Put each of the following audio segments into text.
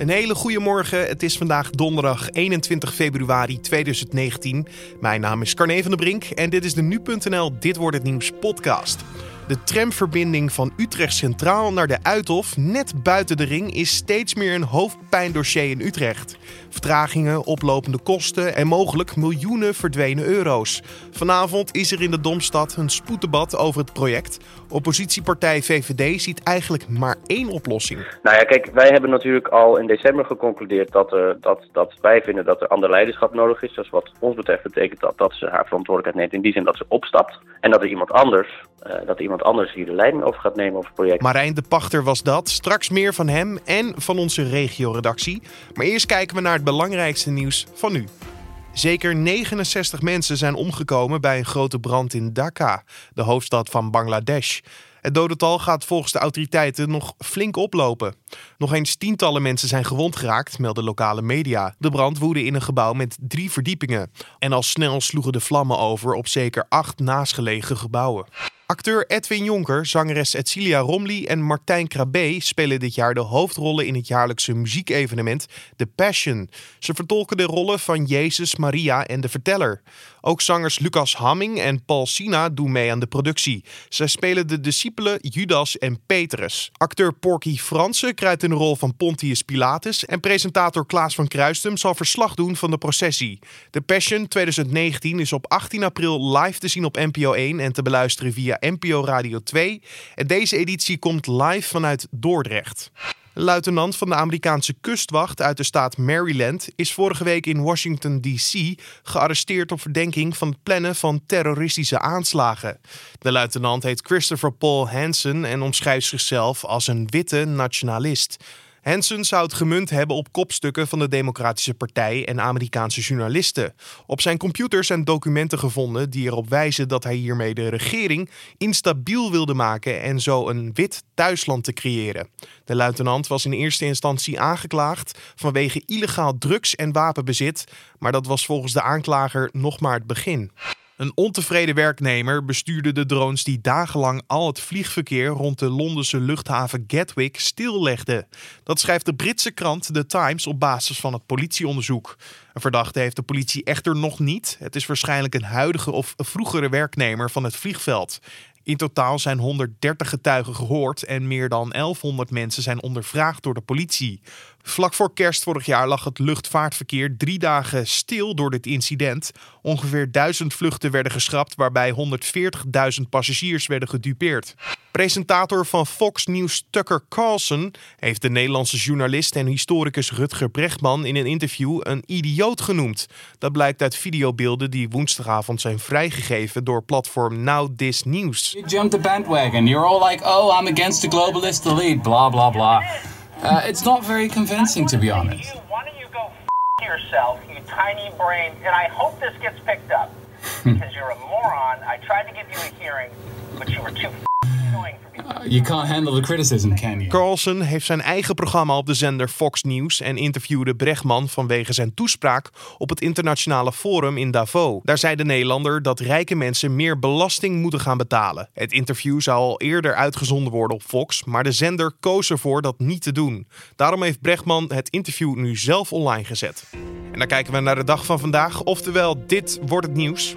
Een hele goede morgen. Het is vandaag donderdag 21 februari 2019. Mijn naam is Carne van der Brink en dit is de nu.nl Dit wordt het nieuws podcast. De tramverbinding van Utrecht Centraal naar de Uithof, net buiten de ring, is steeds meer een hoofdpijndossier in Utrecht. Vertragingen, oplopende kosten en mogelijk miljoenen verdwenen euro's. Vanavond is er in de Domstad een spoeddebat over het project. Oppositiepartij VVD ziet eigenlijk maar één oplossing. Nou ja, kijk, wij hebben natuurlijk al in december geconcludeerd dat, er, dat, dat wij vinden dat er ander leiderschap nodig is. Dus wat ons betreft betekent dat dat ze haar verantwoordelijkheid neemt in die zin dat ze opstapt. En dat er iemand anders, uh, dat iemand anders hier de leiding over gaat nemen over het project. Marijn de Pachter was dat. Straks meer van hem en van onze regioredactie. Maar eerst kijken we naar het belangrijkste nieuws van nu. Zeker 69 mensen zijn omgekomen bij een grote brand in Dhaka, de hoofdstad van Bangladesh. Het dodental gaat volgens de autoriteiten nog flink oplopen. Nog eens tientallen mensen zijn gewond geraakt, melden lokale media. De brand woedde in een gebouw met drie verdiepingen. En al snel sloegen de vlammen over op zeker acht naastgelegen gebouwen. Acteur Edwin Jonker, zangeres Etcilia Romley en Martijn Krabbe spelen dit jaar de hoofdrollen in het jaarlijkse muziekevenement The Passion. Ze vertolken de rollen van Jezus, Maria en de Verteller. Ook zangers Lucas Hamming en Paul Sina doen mee aan de productie. Zij spelen de discipelen Judas en Petrus. Acteur Porky Fransen kruidt in de rol van Pontius Pilatus en presentator Klaas van Kruistum zal verslag doen van de processie. The Passion 2019 is op 18 april live te zien op NPO 1 en te beluisteren via NPO Radio 2. En deze editie komt live vanuit Dordrecht. Een luitenant van de Amerikaanse kustwacht uit de staat Maryland is vorige week in Washington, D.C. gearresteerd op verdenking van het plannen van terroristische aanslagen. De luitenant heet Christopher Paul Hansen en omschrijft zichzelf als een witte nationalist. Hansen zou het gemunt hebben op kopstukken van de Democratische Partij en Amerikaanse journalisten. Op zijn computer zijn documenten gevonden die erop wijzen dat hij hiermee de regering instabiel wilde maken en zo een wit thuisland te creëren. De luitenant was in eerste instantie aangeklaagd vanwege illegaal drugs- en wapenbezit, maar dat was volgens de aanklager nog maar het begin. Een ontevreden werknemer bestuurde de drones die dagenlang al het vliegverkeer rond de Londense luchthaven Gatwick stillegden. Dat schrijft de Britse krant The Times op basis van het politieonderzoek. Een verdachte heeft de politie echter nog niet. Het is waarschijnlijk een huidige of vroegere werknemer van het vliegveld. In totaal zijn 130 getuigen gehoord en meer dan 1100 mensen zijn ondervraagd door de politie. Vlak voor kerst vorig jaar lag het luchtvaartverkeer drie dagen stil door dit incident. Ongeveer 1000 vluchten werden geschrapt, waarbij 140.000 passagiers werden gedupeerd. Presentator van Fox News Tucker Carlson heeft de Nederlandse journalist en historicus Rutger Brechtman in een interview een idioot genoemd. Dat blijkt uit videobeelden die woensdagavond zijn vrijgegeven door platform Now This News. You jumped the bandwagon. You're all like, oh, I'm against the globalist elite, blah blah blah. Uh, it's not very convincing, to be honest. Why don't you go f- yourself, you tiny brain? And I hope this gets picked up because you're a moron. I tried to give you a hearing, but you were too you can't handle the criticism, can? Carlson heeft zijn eigen programma op de zender Fox News en interviewde Brechtman vanwege zijn toespraak op het internationale forum in Davos. Daar zei de Nederlander dat rijke mensen meer belasting moeten gaan betalen. Het interview zou al eerder uitgezonden worden op Fox, maar de zender koos ervoor dat niet te doen. Daarom heeft Brechtman het interview nu zelf online gezet. En dan kijken we naar de dag van vandaag, oftewel dit wordt het nieuws.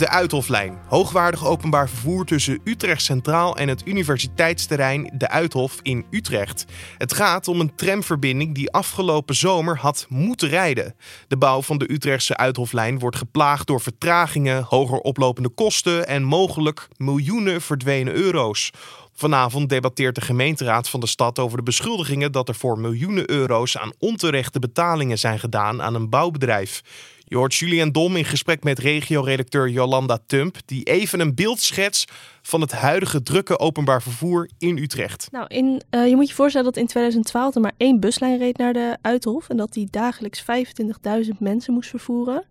De Uithoflijn. Hoogwaardig openbaar vervoer tussen Utrecht Centraal en het universiteitsterrein De Uithof in Utrecht. Het gaat om een tramverbinding die afgelopen zomer had moeten rijden. De bouw van de Utrechtse Uithoflijn wordt geplaagd door vertragingen, hoger oplopende kosten en mogelijk miljoenen verdwenen euro's. Vanavond debatteert de gemeenteraad van de stad over de beschuldigingen dat er voor miljoenen euro's aan onterechte betalingen zijn gedaan aan een bouwbedrijf. Je hoort Julian Dom in gesprek met regio-redacteur Jolanda Tump, die even een beeld schetst van het huidige drukke openbaar vervoer in Utrecht. Nou, in, uh, je moet je voorstellen dat in 2012 er maar één buslijn reed naar de Uithof en dat die dagelijks 25.000 mensen moest vervoeren.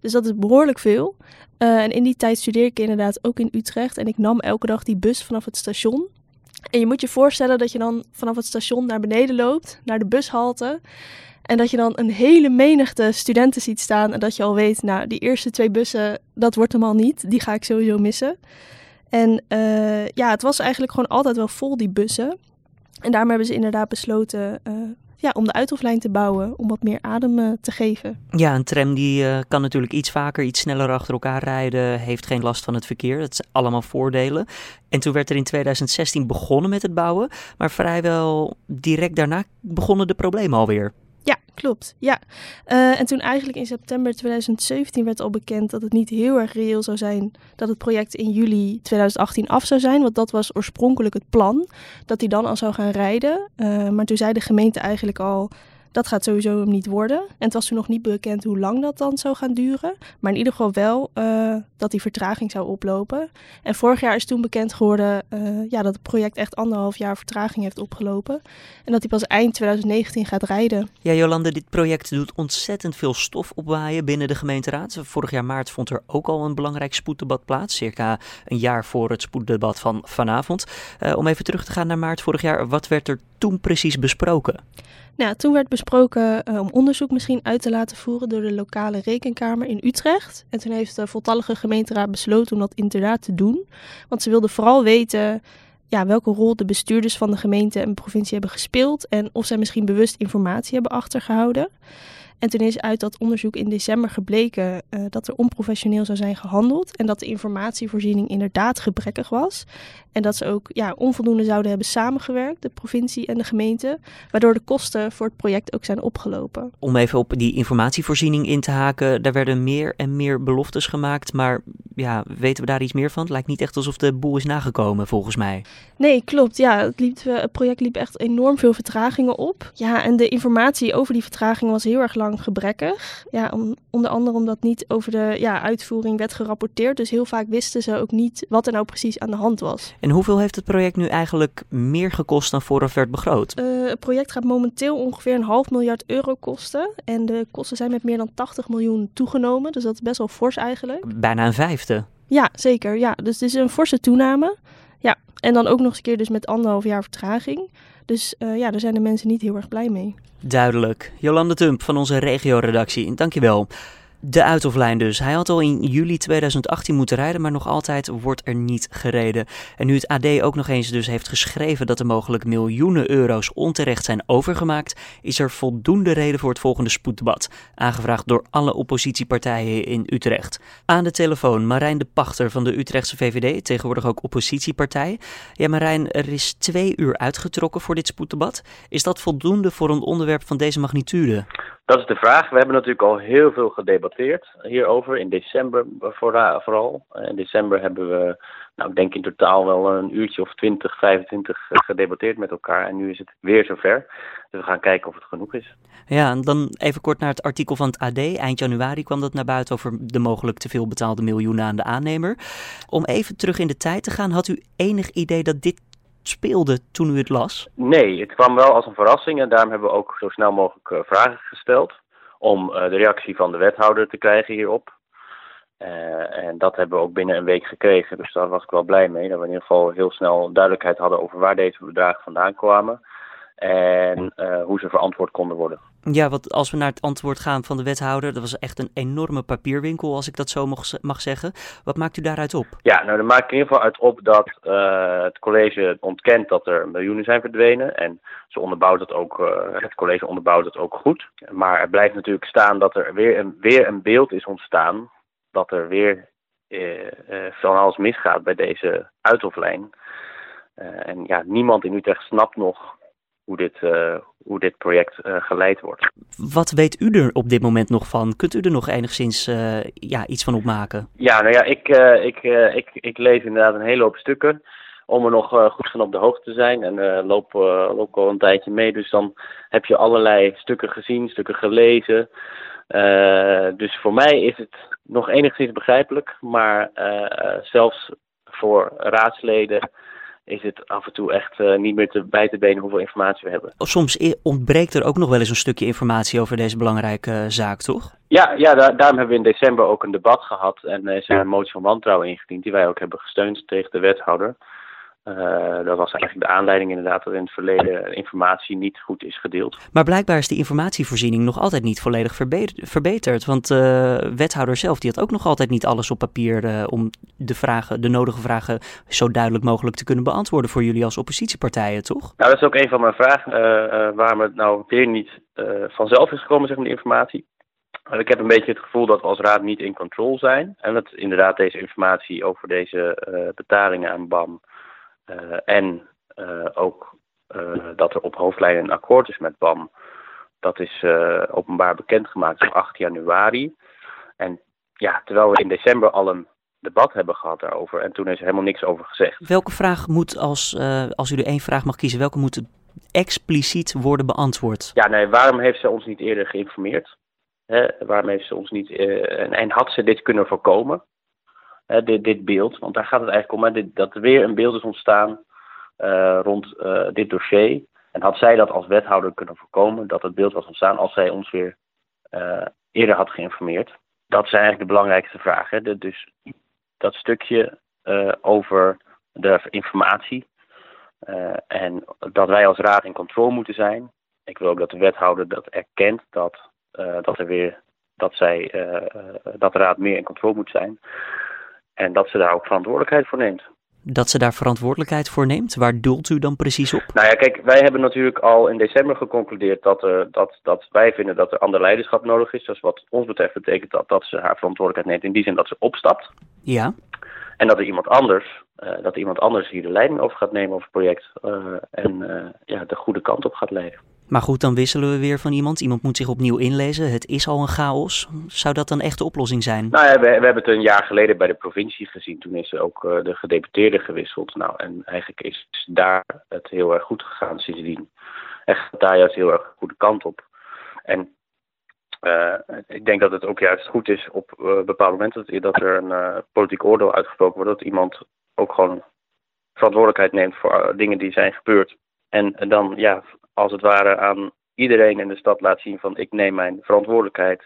Dus dat is behoorlijk veel. Uh, en in die tijd studeerde ik inderdaad ook in Utrecht en ik nam elke dag die bus vanaf het station. En je moet je voorstellen dat je dan vanaf het station naar beneden loopt, naar de bushalte. En dat je dan een hele menigte studenten ziet staan. En dat je al weet, nou, die eerste twee bussen, dat wordt hem al niet. Die ga ik sowieso missen. En uh, ja, het was eigenlijk gewoon altijd wel vol, die bussen. En daarom hebben ze inderdaad besloten uh, ja, om de Uithoflijn te bouwen, om wat meer adem eh, te geven. Ja, een tram die eh, kan natuurlijk iets vaker, iets sneller achter elkaar rijden, heeft geen last van het verkeer. Dat zijn allemaal voordelen. En toen werd er in 2016 begonnen met het bouwen, maar vrijwel direct daarna begonnen de problemen alweer. Ja, klopt. Ja. Uh, en toen eigenlijk in september 2017 werd al bekend dat het niet heel erg reëel zou zijn dat het project in juli 2018 af zou zijn. Want dat was oorspronkelijk het plan, dat hij dan al zou gaan rijden. Uh, maar toen zei de gemeente eigenlijk al, dat gaat sowieso niet worden. En het was toen nog niet bekend hoe lang dat dan zou gaan duren. Maar in ieder geval wel uh, dat die vertraging zou oplopen. En vorig jaar is toen bekend geworden uh, ja, dat het project echt anderhalf jaar vertraging heeft opgelopen. En dat hij pas eind 2019 gaat rijden. Ja, Jolande, dit project doet ontzettend veel stof opwaaien binnen de gemeenteraad. Vorig jaar maart vond er ook al een belangrijk spoeddebat plaats. Circa een jaar voor het spoeddebat van vanavond. Uh, om even terug te gaan naar maart vorig jaar. Wat werd er toen precies besproken? Nou, toen werd besproken uh, om onderzoek misschien uit te laten voeren door de lokale rekenkamer in Utrecht. En toen heeft de voltallige gemeenteraad besloten om dat inderdaad te doen. Want ze wilden vooral weten ja, welke rol de bestuurders van de gemeente en provincie hebben gespeeld. En of zij misschien bewust informatie hebben achtergehouden. En toen is uit dat onderzoek in december gebleken uh, dat er onprofessioneel zou zijn gehandeld. En dat de informatievoorziening inderdaad gebrekkig was. En dat ze ook ja, onvoldoende zouden hebben samengewerkt, de provincie en de gemeente. Waardoor de kosten voor het project ook zijn opgelopen. Om even op die informatievoorziening in te haken. Daar werden meer en meer beloftes gemaakt. Maar ja, weten we daar iets meer van? Het lijkt niet echt alsof de boel is nagekomen, volgens mij. Nee, klopt. Ja, het, liep, het project liep echt enorm veel vertragingen op. Ja, en de informatie over die vertraging was heel erg lang gebrekkig. Ja, om, onder andere omdat niet over de ja, uitvoering werd gerapporteerd. Dus heel vaak wisten ze ook niet wat er nou precies aan de hand was. En hoeveel heeft het project nu eigenlijk meer gekost dan vooraf werd begroot? Uh, het project gaat momenteel ongeveer een half miljard euro kosten. En de kosten zijn met meer dan 80 miljoen toegenomen. Dus dat is best wel fors eigenlijk. Bijna een vijfde. Ja, zeker. Ja. Dus het is een forse toename. En dan ook nog eens een keer dus met anderhalf jaar vertraging. Dus uh, ja, daar zijn de mensen niet heel erg blij mee. Duidelijk. Jolande Tump van onze regioredactie, dankjewel. De Uitoflijn dus. Hij had al in juli 2018 moeten rijden, maar nog altijd wordt er niet gereden. En nu het AD ook nog eens dus heeft geschreven dat er mogelijk miljoenen euro's onterecht zijn overgemaakt, is er voldoende reden voor het volgende spoeddebat. Aangevraagd door alle oppositiepartijen in Utrecht. Aan de telefoon Marijn de Pachter van de Utrechtse VVD, tegenwoordig ook oppositiepartij. Ja Marijn, er is twee uur uitgetrokken voor dit spoeddebat. Is dat voldoende voor een onderwerp van deze magnitude? Dat is de vraag. We hebben natuurlijk al heel veel gedebatteerd hierover. In december vooral. In december hebben we, nou, ik denk in totaal wel een uurtje of 20, 25 gedebatteerd met elkaar. En nu is het weer zover. Dus we gaan kijken of het genoeg is. Ja, en dan even kort naar het artikel van het AD. Eind januari kwam dat naar buiten over de mogelijk te veel betaalde miljoenen aan de aannemer. Om even terug in de tijd te gaan, had u enig idee dat dit speelde toen u het las? Nee, het kwam wel als een verrassing en daarom hebben we ook zo snel mogelijk uh, vragen gesteld om uh, de reactie van de wethouder te krijgen hierop. Uh, en dat hebben we ook binnen een week gekregen, dus daar was ik wel blij mee. Dat we in ieder geval heel snel duidelijkheid hadden over waar deze bedragen vandaan kwamen en hoe ze verantwoord konden worden. Ja, want als we naar het antwoord gaan van de wethouder, dat was echt een enorme papierwinkel, als ik dat zo mag, mag zeggen. Wat maakt u daaruit op? Ja, nou, daar maakt in ieder geval uit op dat uh, het college ontkent dat er miljoenen zijn verdwenen. En ze onderbouwt het ook, uh, het college onderbouwt het ook goed. Maar er blijft natuurlijk staan dat er weer een, weer een beeld is ontstaan dat er weer uh, van alles misgaat bij deze uithoflijn. en ja, niemand in Utrecht snapt nog hoe dit, uh, hoe dit project uh, geleid wordt. Wat weet u er op dit moment nog van? Kunt u er nog enigszins uh, ja, iets van opmaken? Ja, nou ja, ik, ik, ik, ik lees inderdaad een hele hoop stukken om er nog goed van op de hoogte te zijn. En loop, loop al een tijdje mee, dus dan heb je allerlei stukken gezien, stukken gelezen. dus voor mij is het nog enigszins begrijpelijk, maar zelfs voor raadsleden is het af en toe echt uh, niet meer te bij te benen hoeveel informatie we hebben. Soms ontbreekt er ook nog wel eens een stukje informatie over deze belangrijke uh, zaak, toch? Ja, ja daar, daarom hebben we in december ook een debat gehad en er is er een motie van wantrouwen ingediend die wij ook hebben gesteund tegen de wethouder. Dat was eigenlijk de aanleiding inderdaad dat in het verleden informatie niet goed is gedeeld. Maar blijkbaar is die informatievoorziening nog altijd niet volledig verbeterd. Want de wethouder zelf die had ook nog altijd niet alles op papier om de, vragen, de nodige vragen zo duidelijk mogelijk te kunnen beantwoorden voor jullie als oppositiepartijen, toch? Nou, dat is ook een van mijn vragen. waarom het nou weer niet vanzelf is gekomen, zeg maar, de informatie. Ik heb een beetje het gevoel dat we als raad niet in control zijn. En dat inderdaad deze informatie over deze uh, betalingen aan BAM uh, en uh, ook dat er op hoofdlijnen een akkoord is met BAM, dat is openbaar bekendgemaakt op 8 januari. En ja, terwijl we in december al een debat hebben gehad daarover en toen is er helemaal niks over gezegd. Welke vraag moet, als, als u er één vraag mag kiezen, welke moet expliciet worden beantwoord? Ja, nee, waarom heeft ze ons niet eerder geïnformeerd? Waarom heeft ze ons niet. Uh, en, en, had ze dit kunnen voorkomen? Dit, dit beeld. Want daar gaat het eigenlijk om. Hè, dat er weer een beeld is ontstaan uh, rond uh, dit dossier. En had zij dat als wethouder kunnen voorkomen, dat het beeld was ontstaan als zij ons weer eerder had geïnformeerd? Dat zijn eigenlijk de belangrijkste vragen. Dus dat stukje over de informatie. en dat wij als raad in controle moeten zijn. Ik wil ook dat de wethouder dat erkent dat dat er weer dat zij dat de raad meer in controle moet zijn. En dat ze daar ook verantwoordelijkheid voor neemt. Dat ze daar verantwoordelijkheid voor neemt? Waar doelt u dan precies op? Nou ja, kijk, wij hebben natuurlijk al in december geconcludeerd dat, er, dat, dat wij vinden dat er ander leiderschap nodig is. Dus wat ons betreft betekent dat dat ze haar verantwoordelijkheid neemt in die zin dat ze opstapt. Ja. En dat er iemand anders, uh, dat iemand anders hier de leiding over gaat nemen over het project uh, en ja, de goede kant op gaat leiden. Maar goed, dan wisselen we weer van iemand. Iemand moet zich opnieuw inlezen. Het is al een chaos. Zou dat dan echt de oplossing zijn? Nou ja, we, we hebben het een jaar geleden bij de provincie gezien. Toen is ook uh, de gedeputeerde gewisseld. Nou, en eigenlijk is daar het heel erg goed gegaan sindsdien. Echt daar juist heel erg de goede kant op. En uh, ik denk dat het ook juist goed is op uh, bepaalde momenten dat, dat er een politiek oordeel uitgesproken wordt. Dat iemand ook gewoon verantwoordelijkheid neemt voor dingen die zijn gebeurd. En dan ja, als het ware aan iedereen in de stad laat zien van ik neem mijn verantwoordelijkheid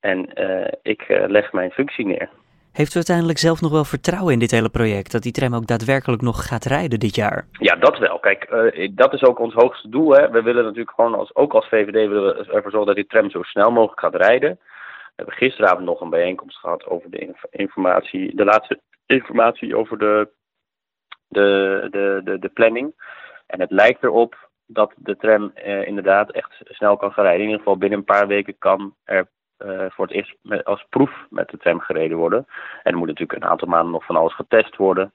en uh, ik uh, leg mijn functie neer. Heeft u uiteindelijk zelf nog wel vertrouwen in dit hele project? Dat die tram ook daadwerkelijk nog gaat rijden dit jaar? Ja, dat wel. Kijk, uh, dat is ook ons hoogste doel. Hè. We willen natuurlijk gewoon, als, ook als VVD, willen we ervoor zorgen dat die tram zo snel mogelijk gaat rijden. We hebben gisteravond nog een bijeenkomst gehad over de informatie, de laatste informatie over de, de, de, de, de planning. En het lijkt erop dat de tram uh, inderdaad echt snel kan gaan rijden. In ieder geval binnen een paar weken kan er uh, voor het eerst als proef met de tram gereden worden. En er moet natuurlijk een aantal maanden nog van alles getest worden.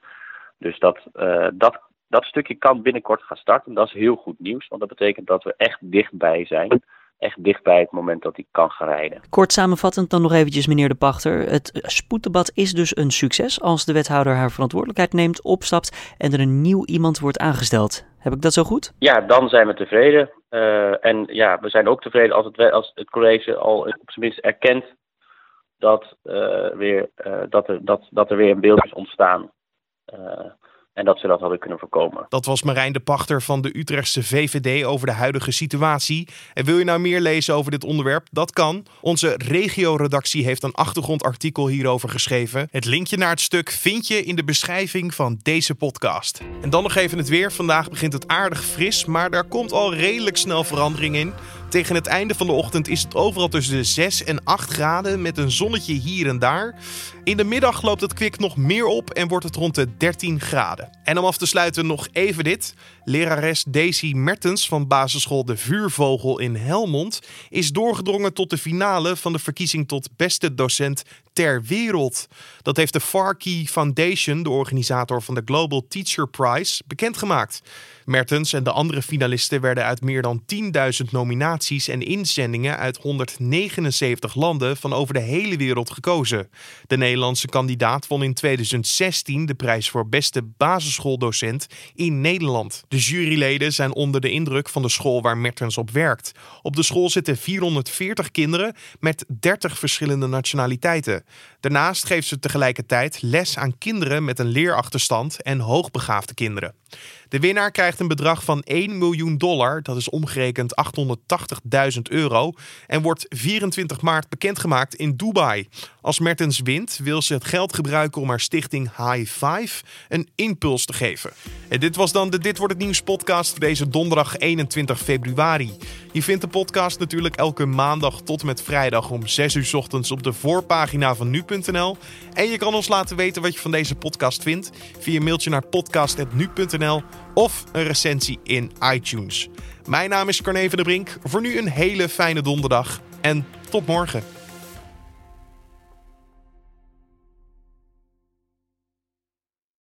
Dus dat, uh, dat, dat stukje kan binnenkort gaan starten. Dat is heel goed nieuws, want dat betekent dat we echt dichtbij zijn echt dicht bij het moment dat hij kan gaan rijden. Kort samenvattend dan nog eventjes, meneer De Pachter. Het spoeddebat is dus een succes als de wethouder haar verantwoordelijkheid neemt, opstapt en er een nieuw iemand wordt aangesteld. Heb ik dat zo goed? Ja, dan zijn we tevreden. Uh, en ja, we zijn ook tevreden als het, als het college al op zijn minst erkent dat, uh, weer, uh, dat, er, dat, dat er weer een beeld is ontstaan en dat ze dat hadden kunnen voorkomen. Dat was Marijn de Pachter van de Utrechtse VVD over de huidige situatie. En wil je nou meer lezen over dit onderwerp? Dat kan. Onze regio-redactie heeft een achtergrondartikel hierover geschreven. Het linkje naar het stuk vind je in de beschrijving van deze podcast. En dan nog even het weer. Vandaag begint het aardig fris, maar daar komt al redelijk snel verandering in. Tegen het einde van de ochtend is het overal tussen de 6 en 8 graden met een zonnetje hier en daar. In de middag loopt het kwik nog meer op en wordt het rond de 13 graden. En om af te sluiten nog even dit. Lerares Daisy Mertens van basisschool De Vuurvogel in Helmond is doorgedrongen tot de finale van de verkiezing tot beste docent ter wereld. Dat heeft de Farkey Foundation, de organisator van de Global Teacher Prize, bekendgemaakt. Mertens en de andere finalisten werden uit meer dan 10.000 nominaties en inzendingen uit 179 landen van over de hele wereld gekozen. De Nederlandse kandidaat won in 2016 de prijs voor beste basisschooldocent in Nederland. De juryleden zijn onder de indruk van de school waar Mertens op werkt. Op de school zitten 440 kinderen met 30 verschillende nationaliteiten. Daarnaast geeft ze tegelijkertijd les aan kinderen met een leerachterstand en hoogbegaafde kinderen. De winnaar krijgt een bedrag van 1 miljoen dollar, dat is omgerekend 880.000 euro, en wordt 24 maart bekendgemaakt in Dubai. Als Mertens wint, wil ze het geld gebruiken om haar stichting High Five een impuls te geven. En dit was dan de Dit wordt het nieuws podcast voor deze donderdag 21 februari. Je vindt de podcast natuurlijk elke maandag tot met vrijdag om 6 uur ochtends op de voorpagina van nu.nl. En je kan ons laten weten wat je van deze podcast vindt via een mailtje naar podcast.nu.nl of een recensie in iTunes. Mijn naam is Carne van de Brink. Voor nu een hele fijne donderdag en tot morgen.